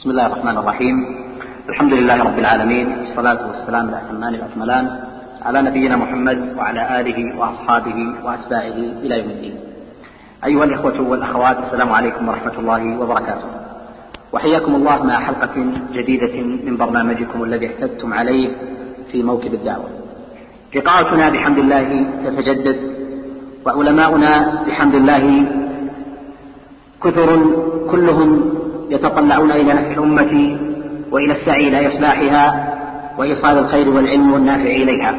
بسم الله الرحمن الرحيم. الحمد لله رب العالمين والصلاة والسلام الأتمان الأكملان على نبينا محمد وعلى آله وأصحابه وأتباعه إلى يوم الدين. أيها الإخوة والأخوات السلام عليكم ورحمة الله وبركاته. وحياكم الله مع حلقة جديدة من برنامجكم الذي اعتدتم عليه في موكب الدعوة. لقاءاتنا بحمد الله تتجدد وعلماؤنا بحمد الله كثر كلهم يتطلعون إلى نفع الأمة وإلى السعي إلى إصلاحها وإيصال الخير والعلم والنافع إليها.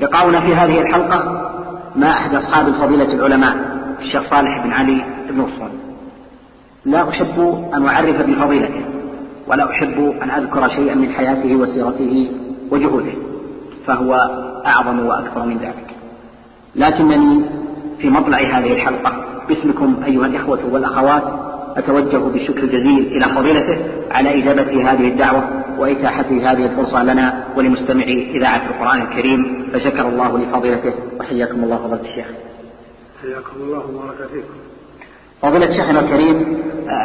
لقاؤنا في هذه الحلقة مع أحد أصحاب الفضيلة العلماء الشيخ صالح بن علي بن وصول لا أحب أن أعرف بفضيلته ولا أحب أن أذكر شيئا من حياته وسيرته وجهوده فهو أعظم وأكثر من ذلك. لكنني في مطلع هذه الحلقة باسمكم أيها الإخوة والأخوات أتوجه بالشكر الجزيل إلى فضيلته على إجابة هذه الدعوة وإتاحة هذه الفرصة لنا ولمستمعي إذاعة القرآن الكريم فشكر الله لفضيلته وحياكم الله فضيلة الشيخ. حياكم الله وبارك فيكم. فضيلة شيخنا الكريم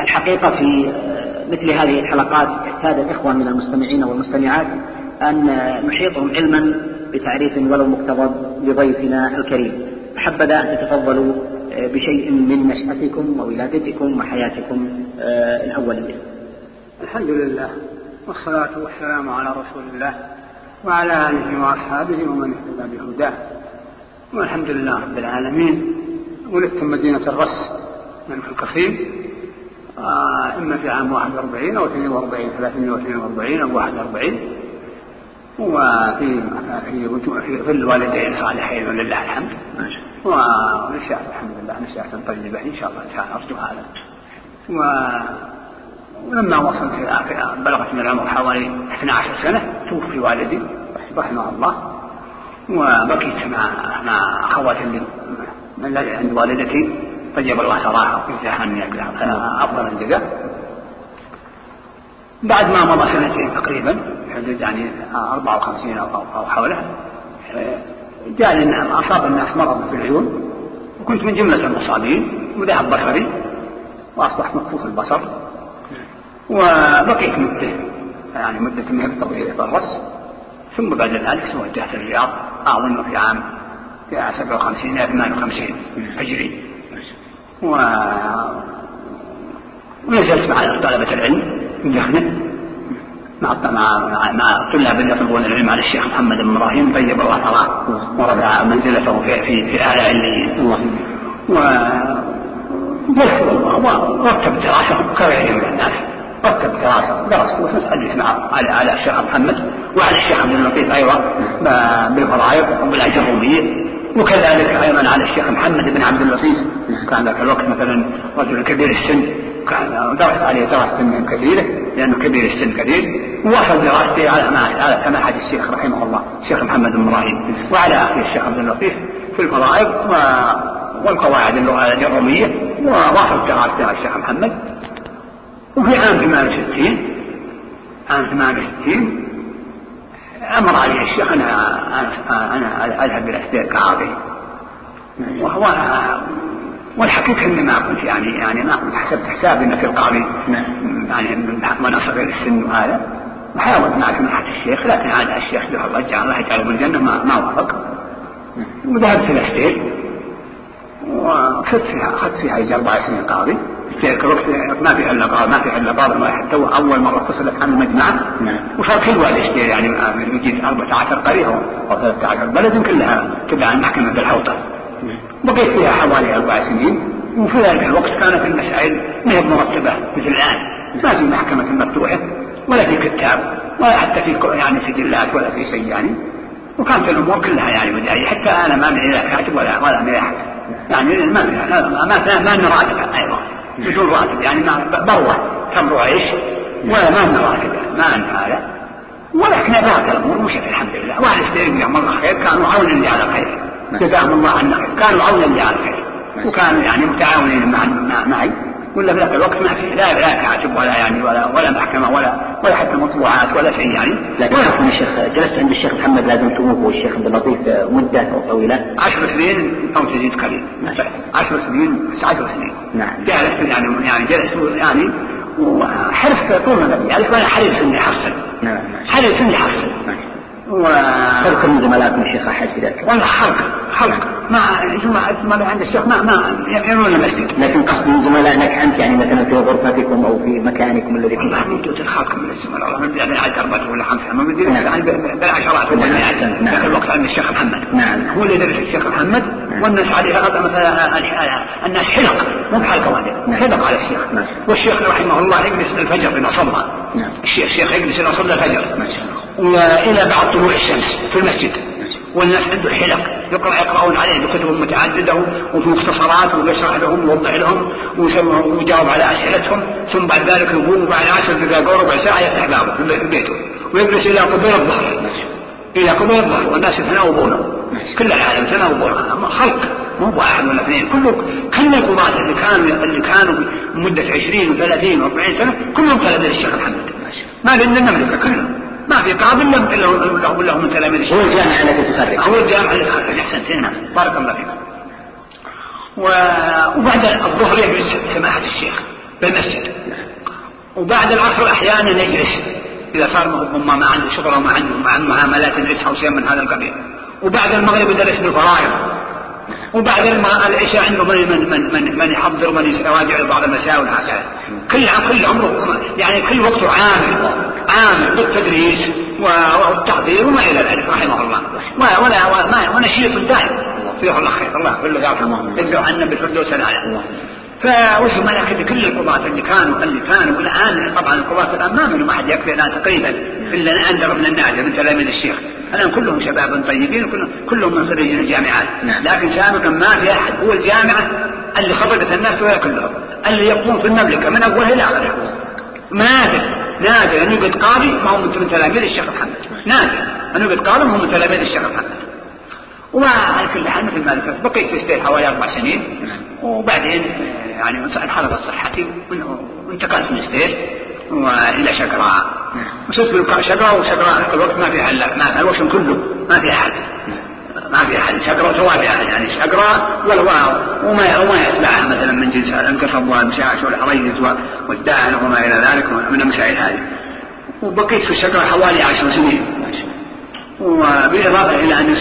الحقيقة في مثل هذه الحلقات اعتاد الإخوة من المستمعين والمستمعات أن نحيطهم علما بتعريف ولو مقتضب لضيفنا الكريم. حبذا أن تتفضلوا بشيء من نشأتكم وولادتكم وحياتكم الأولية. الحمد لله والصلاة والسلام على رسول الله وعلى آله وأصحابه ومن اهتدى بهداه. والحمد لله رب العالمين. ولدت مدينة الرس من الكفيم إما في عام 41 أو 42 342 أو 41 وفي في في ظل والدين صالحين ولله الحمد. ونشأت الحمد لله نشأة طيبة إن شاء الله تعالى أرجو هذا. و ولما وصلت بلغت من العمر حوالي 12 سنة توفي والدي رحمه الله. وبقيت مع مع أخوات من عند والدتي. طيب الله ثراها وجزاها عني أفضل الجزاء. بعد ما مضى سنتين تقريبا حدود يعني 54 أو أو حوله جاء أصاب الناس مرض في العيون وكنت من جملة المصابين وذهب بصري وأصبحت مكفوف البصر وبقيت مدة يعني مدة من طويلة في الرأس. ثم بعد ذلك توجهت الرياض أظن في عام 57 إلى 58 هجري. و ونزلت مع طلبة العلم في مع مع مع طلاب يطلبون العلم على الشيخ محمد بن إبراهيم طيب الله ثراه ورفع منزلته في في في اعلى عليين و ورتب دراسة كغيرهم من الناس رتب دراسة درس وتحدث مع على على الشيخ محمد وعلى الشيخ عبد اللطيف أيضا بالفرائض وبالاجروميه وكذلك أيضا على الشيخ محمد بن عبد اللطيف. كان ذاك الوقت مثلا رجل كبير السن. درس عليه دراسة كثيرة لأنه كبير السن كثير ووصل دراسته على على سماحة الشيخ رحمه الله الشيخ محمد بن إبراهيم وعلى أخيه الشيخ عبد اللطيف في الفرائض والقواعد اللغة الرومية وواصل دراسته على الشيخ محمد وفي عام 68 عام 68 أمر علي الشيخ أنا أنا أذهب إلى السير كعاطي وهو والحقيقة إني ما كنت يعني يعني ما كنت حسبت حسابي اني في القاضي يعني وأنا صغير السن وهذا. وحاولت مع سماحة الشيخ لكن عاد الشيخ له الله جعل الله يجعله بالجنة ما ما وافق. وذهبت إلى السير وأخذت فيها أخذت فيها يجي أربع سنين قاضي. في الوقت ما في إلا قاضي ما في إلا قاضي واحد تو أول مرة فصلت عن المجمع. وصار كل الشي يعني يجي 14 قرية أو 13 بلد كلها تبع محكمة الحوطة بقيت فيها حوالي أربع سنين وفي ذلك الوقت كانت المسائل ما هي مرتبة مثل الآن. ما في محكمة مفتوحة ولا في كتاب ولا حتى في يعني سجلات ولا في شيء يعني. وكانت الأمور كلها يعني بدائية. حتى أنا ما معي لا كاتب ولا ولا معي أحد. يعني ما ما ما ما لنا راتب أيضا. بدون راتب يعني ما بروة تمر عيش ولا ما لنا راتب ما لنا هذا ولكن ذات الأمور مشت الحمد لله. واحد يستلم يوم الله خير كانوا عونا لي على خير. جزاهم الله عنا. كانوا عونا لي على خير وكانوا يعني متعاونين مع معي. ولا في ذاك الوقت ما في لا لا كاتب ولا يعني ولا ولا محكمة ولا ولا حتى مطبوعات ولا شيء يعني. لكن يكون الشيخ جلست عند الشيخ محمد لازمتموه والشيخ عبد اللطيف مدة طويلة. عشر سنين أو تزيد قليل. عشر سنين عشر سنين. نعم. جلست يعني يعني جلست يعني وحرص الشيخ طول ما بدي يعني أنا حريص إني أحصل. نعم. حريص إني أحصل. و تذكر من زملائكم الشيخ أحد في ذلك والله حرق حرق ما ما عند الشيخ ما ما يرون المسجد لكن قصد من زملائك أنت يعني مثلا في غرفتكم أو في مكانكم الذي والله من توت الخلق من الزملاء والله من يعني عاد أربعة ولا خمسة ما بدي نعم. يعني بالعشرات ولا نعم. نعم. ذاك الوقت عند الشيخ محمد نعم. هو اللي درس الشيخ محمد. والناس عليه غدا مثلا الناس حلق مو بحلقه واحدة. حلق على الشيخ. والشيخ رحمه الله يجلس الفجر اذا صلى. الشيخ الشيخ يجلس اذا صلى الفجر ما شاء الله والى بعد طلوع الشمس في المسجد. والناس عنده حلق. يقرأ يقرأون عليه بكتب متعددة وفي مختصرات ويشرح لهم ويوضح لهم ويجاوب على أسئلتهم. ثم بعد ذلك يقوم بعد عشر دقائق أو ربع ساعة يفتح بابه في بي- في بيته. ويجلس إلى قبيل الظهر. إلى قبيل الظهر. والناس يتناوبونه كل العالم يتناوبونه أما خلق. مو واحد ولا اثنين. كله كل القضاة اللي كانوا اللي كانوا مدة 20 و30 و40 سنة كلهم تلاميذ الشيخ محمد. ما لنا المملكة كلهم. ما في قاضي إلا هو من تلاميذ الشيخ هو الجامعة التي تخرج هو الجامع اللي خرج احسنت نعم بارك الله فيك. و... وبعد الظهر يجلس سماحة الشيخ بالمسجد وبعد العصر أحيانا يجلس إذا صار ربما ما عنده شغل وما عنده مع معاملات يدرسها أو شيء من هذا القبيل. وبعد المغرب يدرس بالفرائض. وبعد العشاء عنده من من من من, من يحضر ومن يراجع بعض المسائل هكذا كل كل عمره يعني كل وقته عامل عامل بالتدريس والتحضير وما إلى ذلك رحمه الله. ولا ولا ونشيط دائم. فيه الله خير. الله كله يرحمه يجزو عنا بالفردوس الاعلى فوش ملكة كل القضاة اللي كانوا اللي كانوا والآن طبعا القضاة الآن ما منهم أحد يكفي الآن تقريبا إلا أندر من النادر من تلاميذ الشيخ. الآن كلهم شباب طيبين وكلهم كلهم من خريجين الجامعات. نعم. لكن سابقا ما في أحد. هو الجامعة اللي خرجت الناس وهي كلهم. اللي يقوم في المملكة من أولها إلى آخرها. نادر نادر أن يوجد قاضي ما هو من تلاميذ الشيخ محمد. نادر أن يوجد قاضي ما هو من تلاميذ الشيخ محمد. وعلى كل حال مثل ما ذكرت بقيت في ستيل حوالي أربع سنين. وبعدين آه، يعني انحدرت صحتي وانتقلت من ستيل وإلى شقراء وصرت في شقراء وشقراء الوقت ما فيها الا ما الوشم كله ما في احد ما في سواء في أحد يعني شقراء ولا وما وما يتبعها مثلا من جنس القصب والمشاش والحريز والدائن وما إلى ذلك من المسائل هذه. وبقيت في الشقراء حوالي عشر سنين. وبالإضافة إلى أن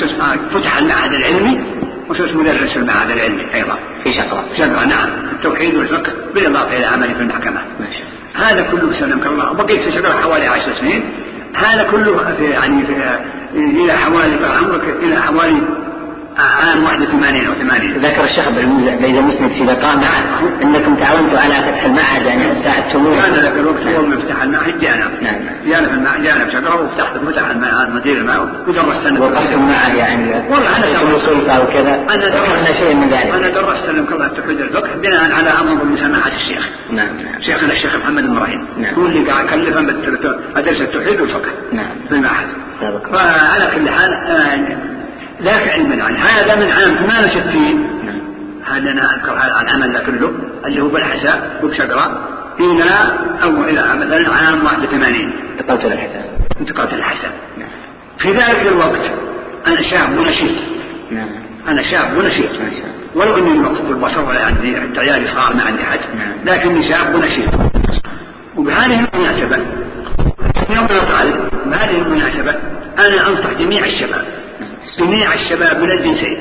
فتح المعهد العلمي وصرت مدرس في المعهد العلمي أيضا. في شقرة شقرة نعم. التوحيد والفقه بالإضافة إلى عملي في المحكمة. ما شاء هذا كله سلمك الله. وبقيت في شقرة حوالي عشر سنين. هذا كله في يعني في إلى حوالي طال عمرك إلى حوالي عام 81 أو 80 ذكر الشيخ بيد مسند في لقاء معه إنكم تعاونتوا على فتح المعهد يعني ساعدتموه كان ذاك الوقت اول ما فتح المعهد جانا. نعم. جانا في المعهد جانا في شقرة وفتحت فتح المعهد مدير المعهد. ودرست أنا. وقفتم معه يعني والله أنا في صلفة وكذا. أنا ذكرنا شيء من ذلك. أنا درست لهم كذا التوحيد الفقه بناء على أمر من سماحة الشيخ. نعم. نعم شيخنا الشيخ محمد إبراهيم. نعم. هو اللي قاعد بالت- أدرس التوحيد والفقه نعم. في المعهد. فعلى كل حال آه، ذاك علما عنه هذا من عام 68 نعم. هذا أنا أذكر هذا العمل ذا كله. اللي هو بالحساء وبشقراء إلى أو إلى مثلا عام 81 انتقلت إلى الحساب انتقلت الحسن نعم. في ذلك الوقت أنا شاب ونشيط. نعم. أنا شاب ونشيط. ما ولو أني مقصود البصر ولا عندي عيالي صغار ما عندي حد. نعم. لكني شاب ونشيط. وبهذه المناسبة يوم طالب بهذه المناسبة أنا أنصح جميع الشباب. جميع الشباب من الجنسين.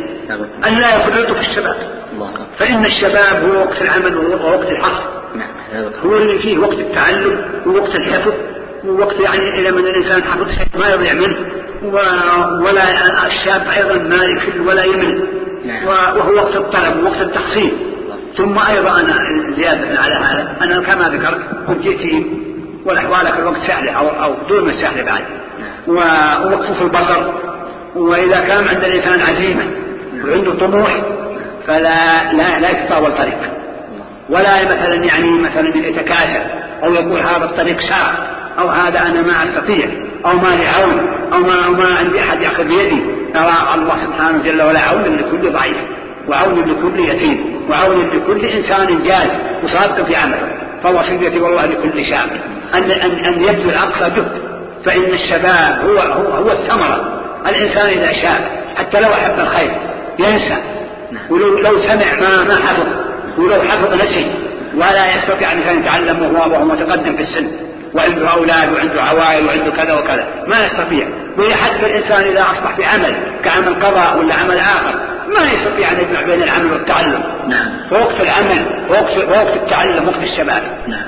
أن لا يفرطوا في الشباب. الله فإن الشباب هو وقت العمل ووقت الحصر. نعم. هو اللي فيه وقت التعلم ووقت الحفظ ووقت يعني إذا من الإنسان حفظ شيء ما يضيع منه. و- ولا الشاب أيضا ما يكل ولا يمل. نعم. و- وهو وقت الطلب ووقت التحصيل. ثم أيضا أنا زيادة على هذا. أنا كما ذكرت كنت يتيم والأحوال في الوقت سهلة أو, أو دون سهلة بعد. و- ووقفه في البصر. وإذا كان عند الإنسان عزيمة وعنده طموح فلا لا, لا يتطاول طريق ولا مثلا يعني مثلا يتكاسل أو يقول هذا الطريق صعب أو هذا أنا ما أستطيع أو ما لي عون أو ما, أو ما عندي أحد يأخذ بيدي. ترى الله سبحانه جل وعلا عون لكل ضعيف وعون لكل يتيم وعون لكل إنسان جاد وصادق في عمله. فوصيتي والله لكل شاب ان ان أن يبذل أقصى جهد. فإن الشباب هو هو هو الثمرة. الإنسان إذا شاب حتى لو أحب الخير ينسى. ولو لو سمع ما ما حفظ ولو حفظ نسي. ولا يستطيع أن يتعلم وهو وهو متقدم في السن. وعنده أولاد وعنده عوائل وعنده كذا وكذا. ما يستطيع. ويحد الإنسان إذا أصبح في عمل كعمل قضاء ولا عمل آخر. ما يستطيع أن يجمع بين العمل والتعلم. نعم. فوقت العمل وقت وقت التعلم وقت الشباب. نعم.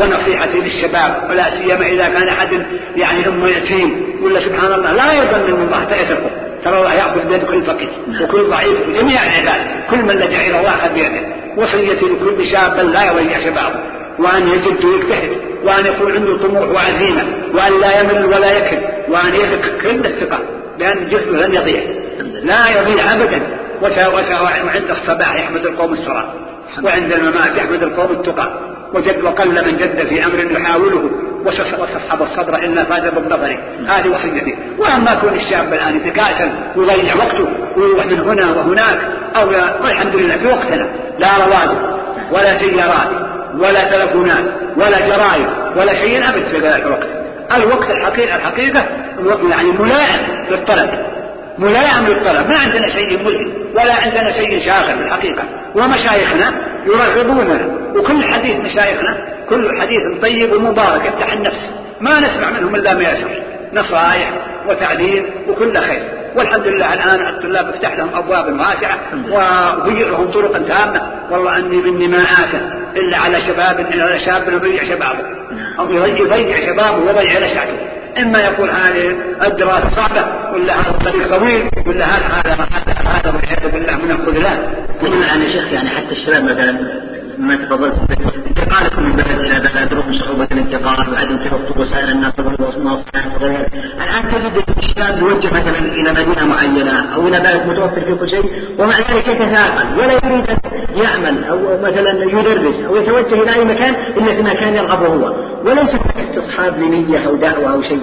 ونصيحتي للشباب ولا سيما إذا كان أحد يعني أم يتيم ولا سبحان الله لا يظن أن الله يتركه ترى الله يأخذ بيد كل فقير نعم. وكل ضعيف وجميع العباد كل من لجأ إلى الله أخذ بيده. وصيتي لكل شاب لا يضيع شبابه. وأن يجد ويجتهد وأن يكون عنده طموح وعزيمة وأن لا يمل ولا يكل وأن يثق كل الثقة. لأن جهده لن يضيع. لا يضيع أبدا. وعند الصباح يحمد القوم السرى. وعند الممات يحمد القوم التقى. وجد وقل من جد في أمر يحاوله. وسحب الصدر إلا فاز بالظفر هذه وصيتي. وأما كون الشاب الآن يتكاسل ويضيع وقته ويروح من هنا وهناك أو والحمد لله في وقتنا. لا رواتب ولا سيارات ولا تلفونات ولا جرائد ولا شيء أبد في ذلك الوقت. الوقت الحقيقة الحقيقة يعني ملائم للطلب. ملائم للطلب. ما عندنا شيء ملهم ولا عندنا شيء شاغل في الحقيقة ومشايخنا يرغبوننا وكل حديث مشايخنا كل حديث طيب ومبارك يفتح النفس. ما نسمع منهم إلا ما يسر. نصائح وتعليم وكل خير. والحمد لله الآن الطلاب افتح لهم أبواب واسعة وهيئ لهم طرقا تامة. والله أني مني ما آسى إلا على شباب إلا على شاب يضيع شبابه. أو يضيع شبابه ويضيع لسعته إما يقول هذه الدراسة صعبة ولا هذا الطريق طويل ولا هذا هذا هذا والعياذ بالله من الخذلان. يا شيخ يعني حتى الشباب مثلا ما تفضلت الانتقال وعدم توفر وسائل النقل والمواصلات وغيرها الآن تجد الشباب يوجه مثلا إلى مدينة معينة أو إلى بلد متوفر فيه كل شيء ومع ذلك يتثاقل ولا يريد أن يعمل أو مثلا يدرس أو يتوجه إلى أي مكان إلا في مكان يرغبه هو. وليس هناك استصحاب لنية أو دعوة أو شيء.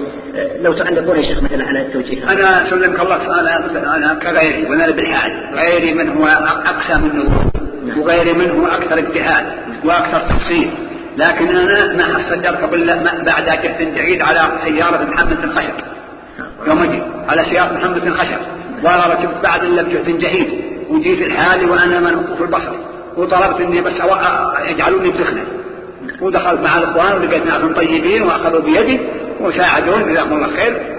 لو تعلقون يا شيخ مثلا على التوجيه. أنا سلمك الله أنا أنا كغيري وأنا بالحال غيري من هو أقسى منه وغيري منه أكثر اجتهاد وأكثر تفصيل. لكن أنا ما حصلت قبل بعد جهد جيد على سيارة محمد بن خشب. يوم أجي على سيارة محمد بن خشب. ولا ركبت بعد إلا بجهد جهيد وجيت الحالي وأنا منوط في البصر. وطلبت إني بس يجعلوني بدخنة ودخلت مع الإخوان ولقيت ناس طيبين وأخذوا بيدي وساعدوني جزاهم الله خير.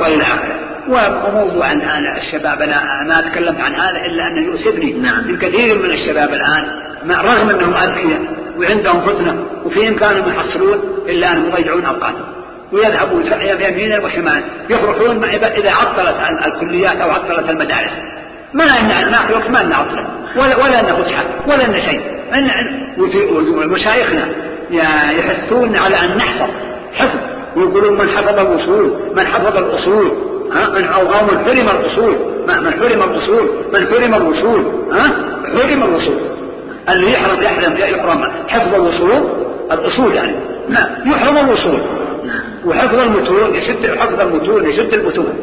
وإلى آخره. وموضوع الآن الشباب أنا ما تكلمت عن هذا إلا أنه يؤسفني. نعم. الكثير من الشباب الآن رغم أنهم أذكياء. وعندهم فتنة وفي إمكانهم يحصلون إلا أنهم يضيعون أوقاتهم. ويذهبون يمينا وشمالا يفرحون إذا عطلت الكليات أو عطلت المدارس. ما ناخذ وقت ما نعطله. ولا ولا أن فسحة ولا أن شيء. ومشايخنا يحثون على أن نحفظ حفظ. ويقولون من حفظ الوصول من حفظ الأصول. ها؟ من أو من حرم الأصول. من حرم الأصول. من حرم الوصول. ها؟ حرم الوصول. اللي يحرم يحرم يحرم حفظ الوصول الأصول يعني. لا يحرم الوصول. وحفظ المتون يشد حفظ المتون يشد المتون.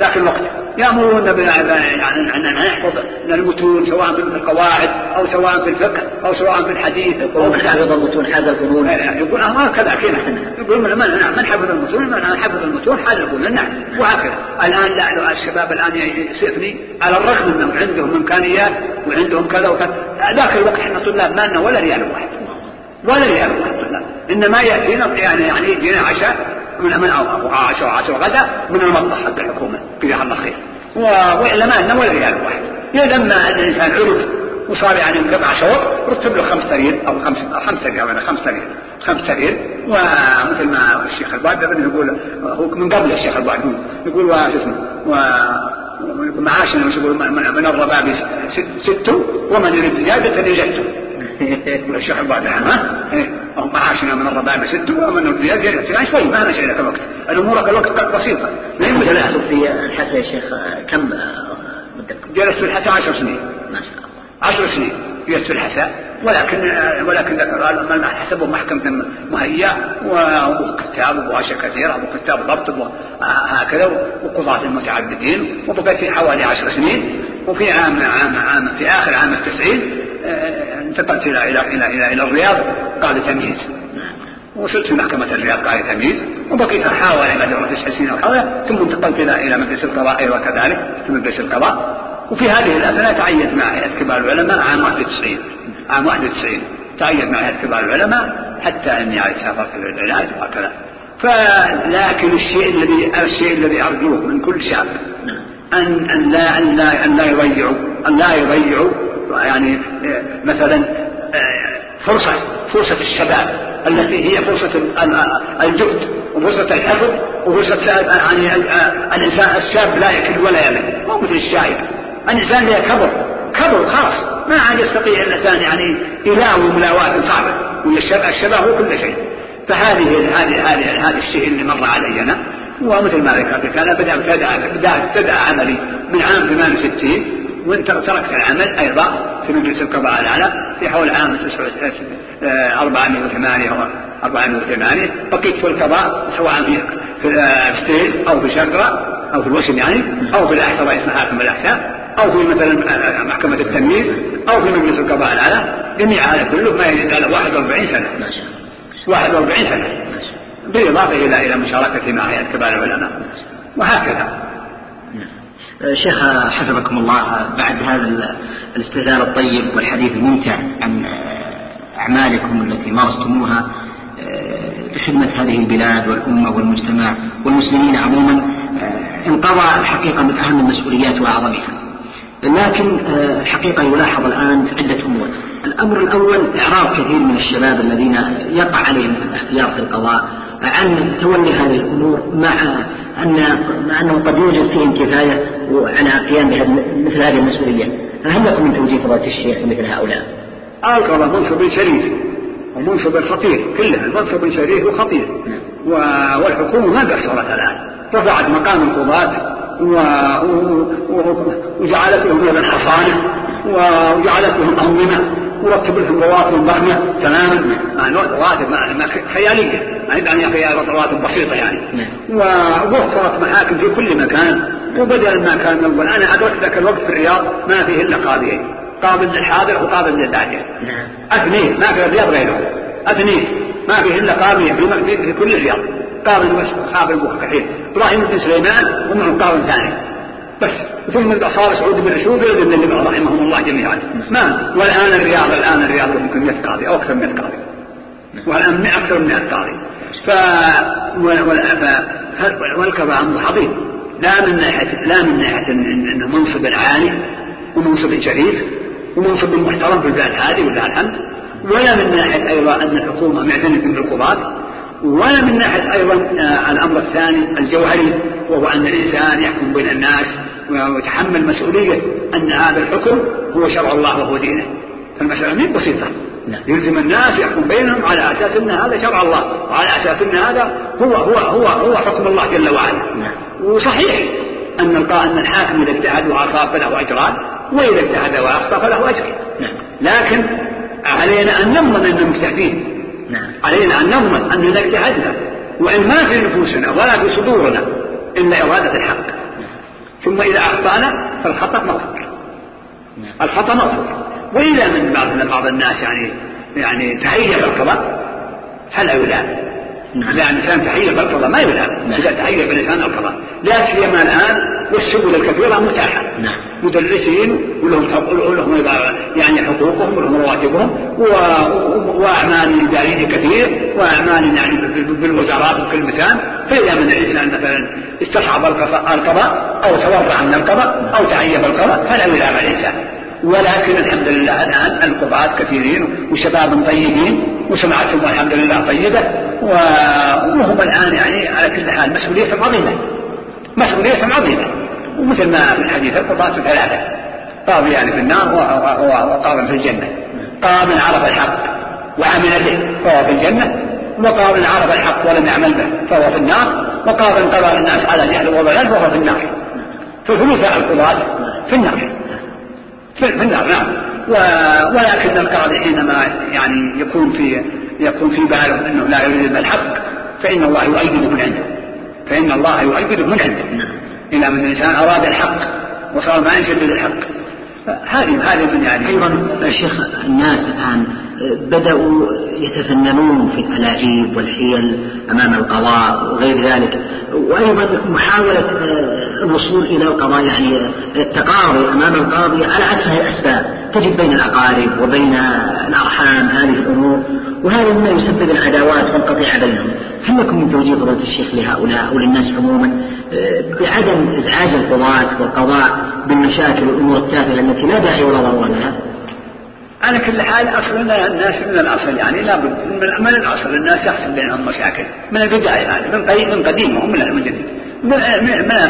ذاك الوقت. يأمرون يعني أن نحفظ المتون سواء في القواعد أو سواء في الفقه أو سواء في الحديث. أو من حفظ المتون حاز الفنون يقول أه كذا كذا. يقول من من من حفظ المتون من حفظ المتون حاز الفنون نعم وهكذا. الآن لا الشباب الآن يسفني على الرغم أنهم عندهم إمكانيات وعندهم كذا وكذا. ذاك الوقت إحنا طلاب ما لنا ولا ريال واحد. ولا ريال واحد طلاب. إنما يأتينا يعني يعني يجينا عشاء من من عشاء وعشاء غدا من المطبخ حق الحكومة جزاها الله خير. وإلا ما لنا ولا ريال واحد. لما أن الإنسان عرف وصار يعني قطع شوط رتب له خمس سرير أو خمس خمس سرير أو خمس سرير خمس سرير ومثل ما الشيخ البعد يقول هو من قبل الشيخ البعد يقول وش اسمه معاشنا مش يقول من الرباب ست ومن يريد زيادة يجده الشيخ البعد ها؟ إيه. معاشنا من الرباب ست ومن يريد زيادة يعني شوي ما مشي لك الوقت. الأمور الوقت بسيطة. جلست في الحسا يا شيخ؟ كم مدتكم؟ جلست في الحسا عشر سنين. ما شاء الله. عشر سنين. جلست في الحسا ولكن ولكن حسبوا محكمة مهيئة وكتاب واشياء كثيرة وكتاب ضبط وهكذا وقضاة المتعددين وبقيت في حوالي عشر سنين وفي عام عام عام في آخر عام التسعين انتقلت إلى إلى إلى إلى, الرياض قاضي تمييز. وصلت في محكمة الرياض قاضي تمييز وبقيت حوالي مدة تسع سنين أو حوالي ثم انتقلت إلى إلى مجلس القضاء أيضا كذلك في مجلس القضاء. وفي هذه الأثناء تعينت مع هيئة كبار العلماء عام 91 عام 91 تعين مع هيئة كبار العلماء حتى إني سافرت للعلاج وهكذا. فلكن الشيء الذي الشيء الذي أرجوه من كل شاب ان أن لا أن لا أن لا يضيعوا أن لا يضيعوا يعني مثلا فرصه فرصة الشباب التي هي فرصة الجهد وفرصة الحفظ وفرصة يعني الإنسان الشاب لا يكل ولا يمل. مو مثل الشايب الإنسان له كبر كبر خلاص. ما عاد يستطيع الانسان يعني يلاوي ملاواة صعبة. والشباب هو كل شيء. فهذه هذه هذه هذا الشيء اللي مر علي أنا. ومثل ما ذكرت أنا بدا بدا بدا عملي من عام 68 وانت تركت العمل أيضا في مجلس القضاء الأعلى في حول عام 408 أو 408 بقيت في القضاء سواء في في ستيل أو في شقرة أو في الوسم يعني أو في الاحساء رئيس محاكم الاحساء أو في مثلا محكمة التمييز أو في مجلس القضاء الأعلى. جميع هذا كله ما يزيد على 41 سنة. 41 سنة. بالإضافة إلى إلى مشاركتي مع هيئة كبار العلماء. وهكذا. شيخ حفظكم الله بعد هذا الاستهلال الطيب والحديث الممتع عن أعمالكم التي مارستموها لخدمة هذه البلاد والأمة والمجتمع والمسلمين عموما انقضى الحقيقة من أهم المسؤوليات وأعظمها. لكن الحقيقة يلاحظ الآن عدة أمور. الأمر الأول إعراض كثير من الشباب الذين يقع عليهم الاختيار في القضاء عن تولي هذه الأمور مع أن مع أنه قد يوجد فيهم كفاية على القيام بمثل هذه المسؤولية. فهل لكم من توجيه فضيلة الشيخ مثل هؤلاء؟ القضاء منصب شريف ومنصب خطير كلها المنصب شريف وخطير. والحكومة ما قصرت الآن. رفعت مقام القضاة. وجعلت لهم يدا حصانة وجعلت لهم أنظمة ورتب لهم رواتب ضخمة تماما يعني رواتب خيالية ما يعني خيال رواتب بسيطة يعني. نعم. ووفرت محاكم في كل مكان. وبدل ما كان أول أنا أدركت ذاك الوقت في الرياض ما فيه إلا قاضيين. قاضي للحاضر وقاضي للبعدين نعم. أثنين. ما في الرياض غيرهم أثنين. ما فيه إلا قاضي في كل الرياض. قاضي خابر الكحيل إبراهيم بن سليمان ومعه قاضي ثاني. بس ثم صار سعود بن رشود ولد بن اللبع رحمهم الله جميعا. ما؟ والآن الرياض الآن الرياض يمكن 100 قاضي أو أكثر من 100 قاضي. والآن أكثر من 100 قاضي. ف والقضاء أمر عظيم. لا من ناحيه لا من ناحية انه منصب عالي ومنصب شريف ومنصب محترم في البلاد هذه ولله الحمد. ولا من ناحية أيضا أن الحكومة معتنية بالقضاة. ولا من ناحية أيضا آه، الأمر الثاني الجوهري وهو أن الإنسان يحكم بين الناس ويتحمل مسؤولية أن هذا الحكم هو شرع الله وهو دينه فالمسألة مين بسيطة نعم. يلزم الناس يحكم بينهم على أساس أن هذا شرع الله وعلى أساس أن هذا هو هو هو هو حكم الله جل وعلا نعم. وصحيح أن أن الحاكم إذا اجتهد وأصاب فله اجران وإذا اجتهد وأخطأ فله أجر نعم. لكن علينا أن نضمن إنهم مجتهدين نعم. علينا أن نضمن أننا اجتهدنا وإن ما في نفوسنا ولا في صدورنا إلا إرادة الحق ثم إذا أخطأنا فالخطأ مغفور نعم. الخطأ مغفور وإذا من بعض بعض الناس يعني يعني تهيأ القضاء فلا يلام نعم. لأن الإنسان تحية بالقضاء ما يلام نعم. إذا تحية بالإنسان القضاء لا سيما الآن والسبل الكثيرة متاحة نعم. مدرسين ولهم ولهم يعني حقوقهم ولهم رواتبهم وأعمال إدارية كثير وأعمال يعني بالوزارات وكل مكان فإذا من الإنسان مثلا استصحب القضاء أو تورع من القضاء أو تعيب القضاء فلا يلام الإنسان ولكن الحمد لله الآن القضاة كثيرين وشباب طيبين وسمعتهم الحمد لله طيبة وهم الآن يعني على كل حال مسؤولية عظيمة. مسؤولية عظيمة. ومثل ما في الحديث القضاة ثلاثة. قاضي يعني في النار وقاضي في الجنة. قاضي عرف الحق وعمل به فهو في الجنة. وقاضي عرف الحق ولم يعمل به فهو في النار. وقاضي قضى الناس على جهل وضلال فهو في النار. فثلث القضاة في النار. في النار نعم. ولكن القاضي حينما يعني يكون في يكون في باله أنه لا يريد الحق فإن الله يؤيده من عنده. فإن الله يؤيده من عنده. إذا من الإنسان أراد الحق وصار ما يشدد الحق. هذه هذه من يعني أيضا شيخ الناس الآن بدأوا يتفننون في الألاعيب والحيل أمام القضاء وغير ذلك. وأيضا محاولة آه، الوصول إلى القضاء يعني التقاضي أمام القاضي على اتفه الأسباب. تجد بين الأقارب وبين الأرحام هذه الأمور. وهذا مما يسبب العداوات والقطيعة بينهم. هل لكم من توجيه فضيلة الشيخ لهؤلاء أو للناس عموما آه، بعدم إزعاج القضاة والقضاء بالمشاكل والأمور التافهة التي لا داعي ولا ضرورة لها؟ على كل حال أصل الناس من الأصل يعني لابد من الأصل الناس يحصل بينهم مشاكل من البداية يعني من قديم من قديم ومن من جديد. من,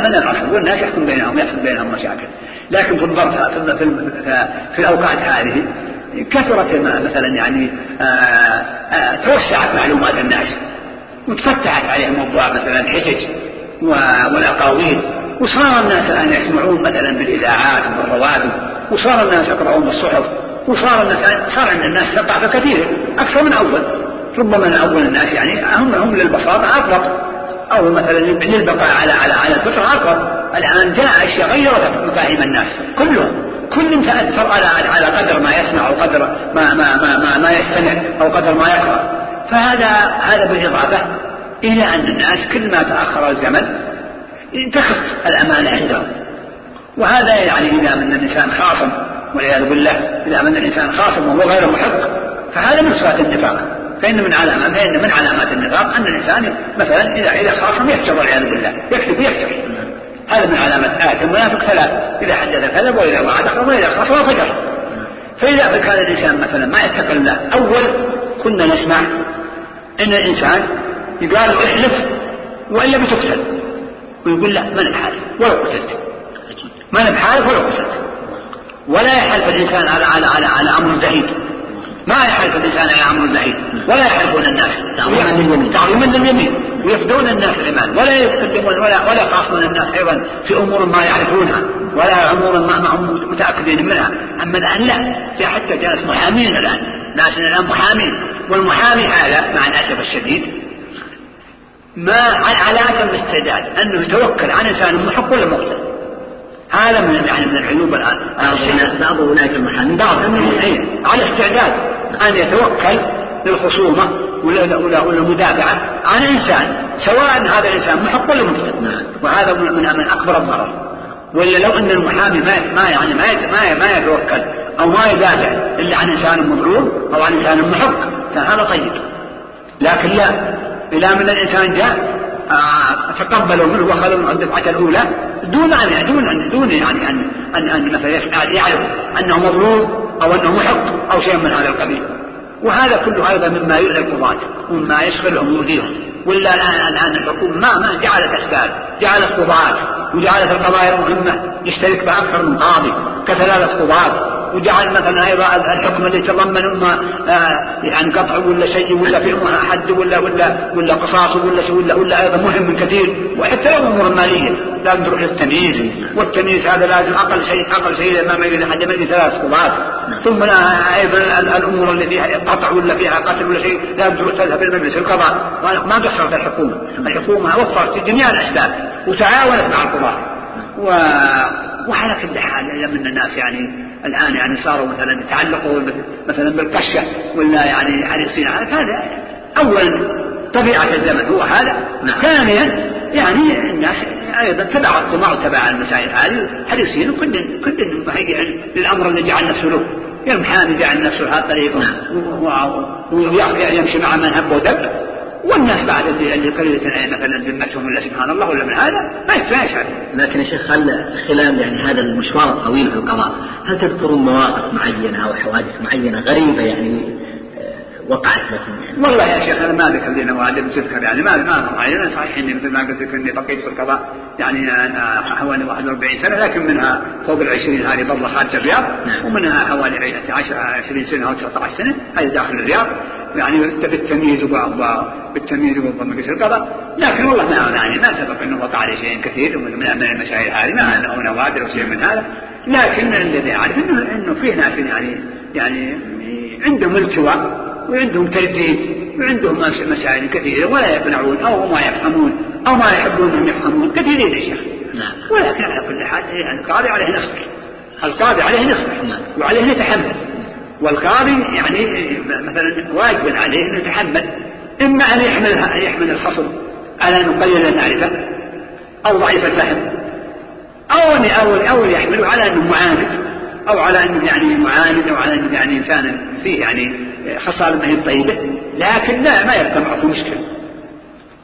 من الأصل والناس يحكم بينهم يحصل بينهم مشاكل. لكن في الظرف في, في, في الأوقات هذه كثرت مثلا يعني آه، آآ آه، توسعت معلومات الناس وتفتحت عليهم موضوع مثلا الحجج والأقاويل وصار الناس الآن يسمعون مثلا بالإذاعات والرواتب وصار الناس يقرؤون بالصحف وصار الناس صار عند الناس ثقافة كثيرة أكثر من أول. ربما أول الناس يعني هم هم للبساطة أطلق أو مثلا للبقاء على على على الفطرة أطلق الآن جاء أشياء غيرت مفاهيم الناس كلهم. كل تأثر على على قدر ما يسمع أو قدر ما ما ما ما, ما يستمع أو قدر ما يقرأ. فهذا هذا بالإضافة إلى أن الناس كل ما تأخر الزمن تخف الأمانة عندهم. وهذا يعني إذا من الإنسان خاصم والعياذ بالله إذا من الإنسان خاصم وهو غير محق فهذا من صفات النفاق. فإن من علامات فإن من علامات النفاق أن الإنسان مثلا إذا إذا خاصم يفجر والعياذ بالله يكذب يفجر هذا من علامات آية. المنافق ثلاث إذا حدث كذب وإذا وعد أخرج وإذا خاصم فجر فإذا كان الإنسان مثلا ما يتقي الله أول كنا نسمع أن الإنسان يقال احلف وإلا بتقتل ويقول لا من بحالف ولو قتلت. من بحالف ولو قتلت. ولا يحلف الإنسان على على على على أمر زهيد. ما يحلف الإنسان على أمر زهيد ولا يحلفون الناس تعظيما. لليمين تعظيما لليمين. ويفدون الناس الإيمان. ولا يقدمون ولا ولا يخافون الناس أيضا في أمور ما يعرفونها. ولا أمور ما, ما هم متأكدين منها. أما الآن لا. حتى جالس محامين الآن. ناس الآن محامين. والمحامي هذا مع الأسف الشديد ما على أتم استعداد. أنه يتوكل عن إنسان محق ولا مقتل هذا من يعني من العيوب الآن. بعض أولئك المحامين. بعض على استعداد. أن يتوكل للخصومة ولا ولا ولا المدافعة عن إنسان سواء هذا الإنسان محق ولا مقتل نعم. وهذا من من أكبر الضرر ولا لو أن المحامي ما ما يعني ما ما ما يتوكل أو ما يدافع إلا عن إنسان مظلوم أو عن إنسان محق كان هذا طيب لكن لا إلى من الإنسان جاء آه، تقبلوا منه وخلوا من الدفعة الأولى دون أن دون أن دون يعني أن أن أن مثلا يعرف أنه مظلوم أو أنه محق أو شيء من هذا القبيل. وهذا كله أيضا مما يؤذي القضاة ومما يشغلهم ويؤذيهم ولا الآن الآن الحكومة ما ما جعلت أسباب جعلت قضاة وجعلت القضايا المهمة يشترك بها أكثر من قاضي كثلاثة قضاة وجعل مثلا أيضا الحكم اللي يتضمن اما آه، يعني قطع ولا شيء ولا في حد ولا ولا ولا قصاص ولا شيء ولا ولا أيضا مهم من كثير. وحتى لو الأمور الماليه لازم تروح للتمييز والتمييز هذا لازم أقل شيء أقل شيء ما يجوز احد ما ثلاث قضاة. ثم أيضا الأمور اللي فيها قطع ولا فيها قتل ولا شيء لازم تروح تذهب إلى مجلس القضاء. ما قصرت الحكومة. الحكومة وفرت جميع الأسباب وتعاونت مع القضاة. و... وعلى كل حال من الناس يعني. الآن يعني صاروا مثلا يتعلقوا مثلا بالقشة ولا يعني حريصين على هذا أولا طبيعة الزمن هو هذا. نعم. ثانيا يعني الناس أيضا تبع الطمع وتبع المسائل هذه حريصين وكل كل مهيئ للأمر اللي جعل نفسه له. المحامي جعل نفسه هذا الطريق نعم. ويمشي مع من هب ودب. والناس بعد اللي قليلة مثلا ذمتهم ولا سبحان الله ولا من هذا؟ ما يشعر لكن يا شيخ هل خلال يعني هذا المشوار الطويل في القضاء هل تذكرون مواقف معينة أو حوادث معينة غريبة يعني وقعت لكم يعني. والله يا شيخ أنا ما ذكر لي نوادر تذكر يعني ما ما معينه صحيح إني مثل ما قلت لك إني بقيت في القضاء. يعني أنا حوالي 41 سنة لكن منها فوق ال 20 هذه برضه خارج الرياض. نعم. ومنها حوالي 10 20 سنة أو 19 سنة هذه داخل الرياض. يعني بالتمييز بالتمييز ومجلس القضاء. لكن والله ما يعني ما سبق انه وقع عليه شيء كثير من المسائل هذه ما انه نوادر أو شيء من هذا. لكن الذي أعرف انه إنه فيه ناس يعني يعني عندهم التواء وعندهم ترديد وعندهم مسائل كثيرة ولا يقنعون أو ما يفهمون أو ما يحبون أن يفهمون كثيرين يا شيخ. نعم. ولكن على كل حال يعني القاضي عليه نصبر القاضي عليه نصبر نعم. وعليه نتحمل. والقاضي يعني مثلا واجب عليه أن يتحمل. إما أن يحمل يحمل الخصم على أنه قليل المعرفة أو ضعيف الفهم. أو أن أو أو يحمله على أنه معاند. أو على أنه يعني معاند أو على أنه يعني إنسان فيه يعني خصال ما هي طيبة لكن لا ما يبقى معه في مشكلة.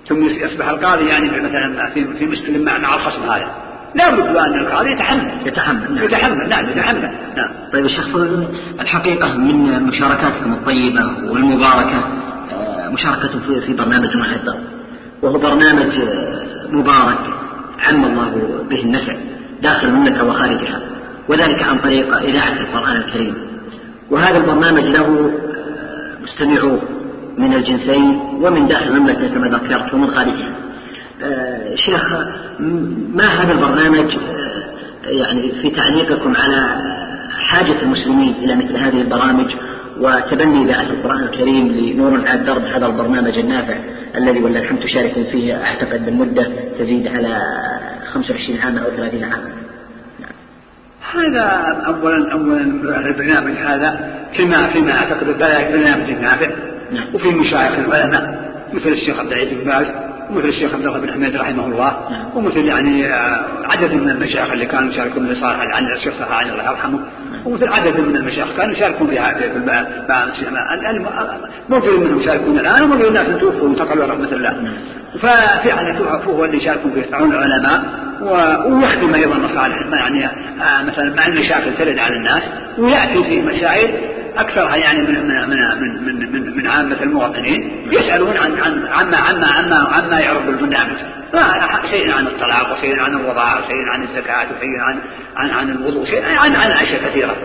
ثم يصبح القاضي يعني مثلا في في مشكلة مع مع الخصم هذا. لا بد أن القاضي يتحمل. يتحمل نعم. يتحمل نعم يتحمل. نعم. طيب الشيخ الحقيقة من مشاركاتكم الطيبة والمباركة آه، مشاركة في في برنامج محدد وهو برنامج آه، مبارك عم الله به النفع داخل المملكة وخارجها وذلك عن طريق إذاعة القرآن الكريم. وهذا البرنامج له مستمعوه من الجنسين ومن داخل المملكة كما ذكرت ومن خارجها. آه، شيخ ما هذا البرنامج؟ آه، يعني في تعليقكم على حاجة المسلمين إلى مثل هذه البرامج وتبني إذاعة القرآن الكريم لنور على الدرب هذا البرنامج النافع الذي ولله الحمد تشاركون فيه أعتقد بالمدة تزيد على 25 عاما أو 30 عاما. هذا اولا اولا البرنامج هذا فيما فيما أعتقد برنامج نافع نعم. وفي مشايخ العلماء مثل الشيخ عبد العزيز بن باز ومثل الشيخ عبد الله بن حميد رحمه الله نعم. ومثل يعني آه، عدد من المشايخ اللي كانوا يشاركون في صالح عن الشيخ صالح عن الله يرحمه نعم. ومثل عدد من المشايخ كانوا يشاركون في في موجود منهم يشاركون الآن وموجود الناس توفوا وانتقلوا رحمة الله ففعلا هو اللي يشاركون في يفتحون العلماء ويخدم أيضا مصالح يعني آه، مثلا مع المشاكل ترد على الناس ويأتي في مسائل أكثرها يعني من من من من من, من عامة المواطنين يسألون عن عن عما عما عما عما يعرض بالبرنامج شيء عن الطلاق وشيء عن الرضاعه وشيء عن الزكاة وشيء عن عن عن الوضوء شيء عن عن أشياء كثيرة.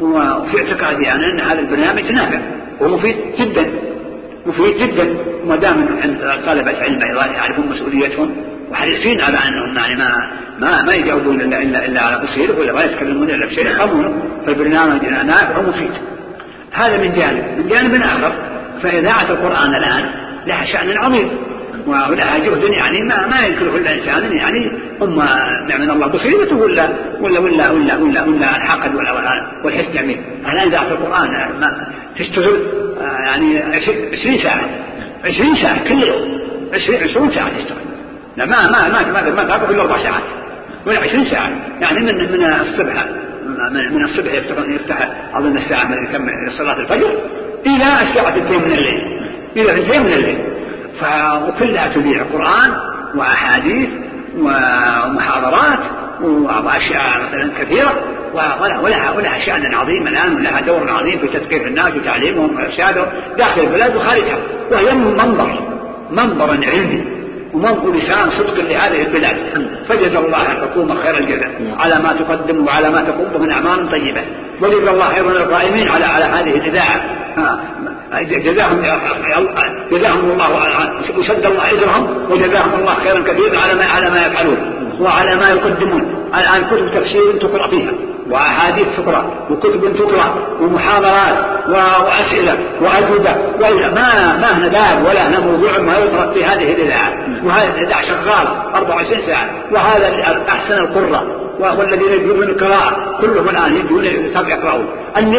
وفي اعتقادي أنا أن هذا البرنامج نافع ومفيد جدا. مفيد جدا وما دام عند طلبه علم أيضا يعرفون مسؤوليتهم وحريصين على أنهم يعني ما ما ما يجاوبون إلا إلا إلا على بصيره ولا ما يتكلمون إلا بشيء يفهمونه فالبرنامج نافع ومفيد هذا من جانب. من جانب آخر فإذاعة القرآن الآن لها شأن عظيم ولها جهد يعني ما ما ينكره إلا إنسان يعني اما من الله بصيرته ولا ولا ولا ولا ولا ولا الحقد والحسد يعني. الآن إذاعة القرآن ما تشتغل يعني 20 ساعة. 20 ساعة كل يوم. 20 20 ساعة تشتغل. لا ما ما ما ما ما تاخذ الا أربع ساعات. ولا 20 ساعة. يعني من من الصبح من الصبح يفتح يفتح أظن الساعة من يكمل صلاة الفجر إلى الساعة 2 من الليل. إلى 2 من الليل. وكلها تذيع قرآن وأحاديث ومحاضرات وأشياء مثلا كثيرة. ولها ولها شأن عظيم الآن ولها دور عظيم في تثقيف الناس وتعليمهم وإرشادهم داخل البلاد وخارجها. وهي منبر منبر علمي ومنقل لسان صدق لهذه البلاد. فجزا الله الحكومة خير الجزاء. نعم. على ما تقدم وعلى ما تقوم من أعمال طيبة. وجزا الله أيضا القائمين على على هذه الإذاعة جزاهم جزاهم الله وشد الله إجرهم وجزاهم الله خيرا كثيرا على ما على ما يفعلون. وعلى ما يقدمون. الآن كتب تفسير تقرأ فيها. وأحاديث تقرأ وكتب تقرأ ومحاضرات وأسئلة وأجوبة ما ما هنا باب ولا هنا موضوع ما يطرق في هذه الإذاعة. وهذه الإذاعة شغالة 24 ساعة وهذا أحسن القراء والذين يجون القراءة. كلهم الآن يجون يقرأون.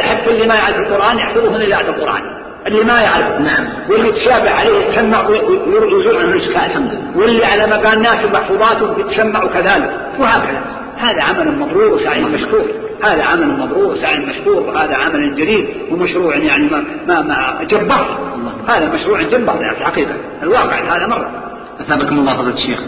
حتى اللي ما يعرف القرآن يحفظه من إذاعة القرآن. اللي ما يعرف. نعم. واللي تشابه عليه يتسمع ويزول عنه الإشكال واللي على مكان ناس محفوظاتهم يتسمع كذلك. وهكذا. هذا عمل مبرور وسعي مشكور. هذا عمل مبرور وسعي مشكور. وهذا عمل جليل ومشروع يعني ما ما, ما جبار. هذا مشروع جبار يعني في الحقيقة. الواقع هذا مرة. أثابكم الله فضيلة الشيخ.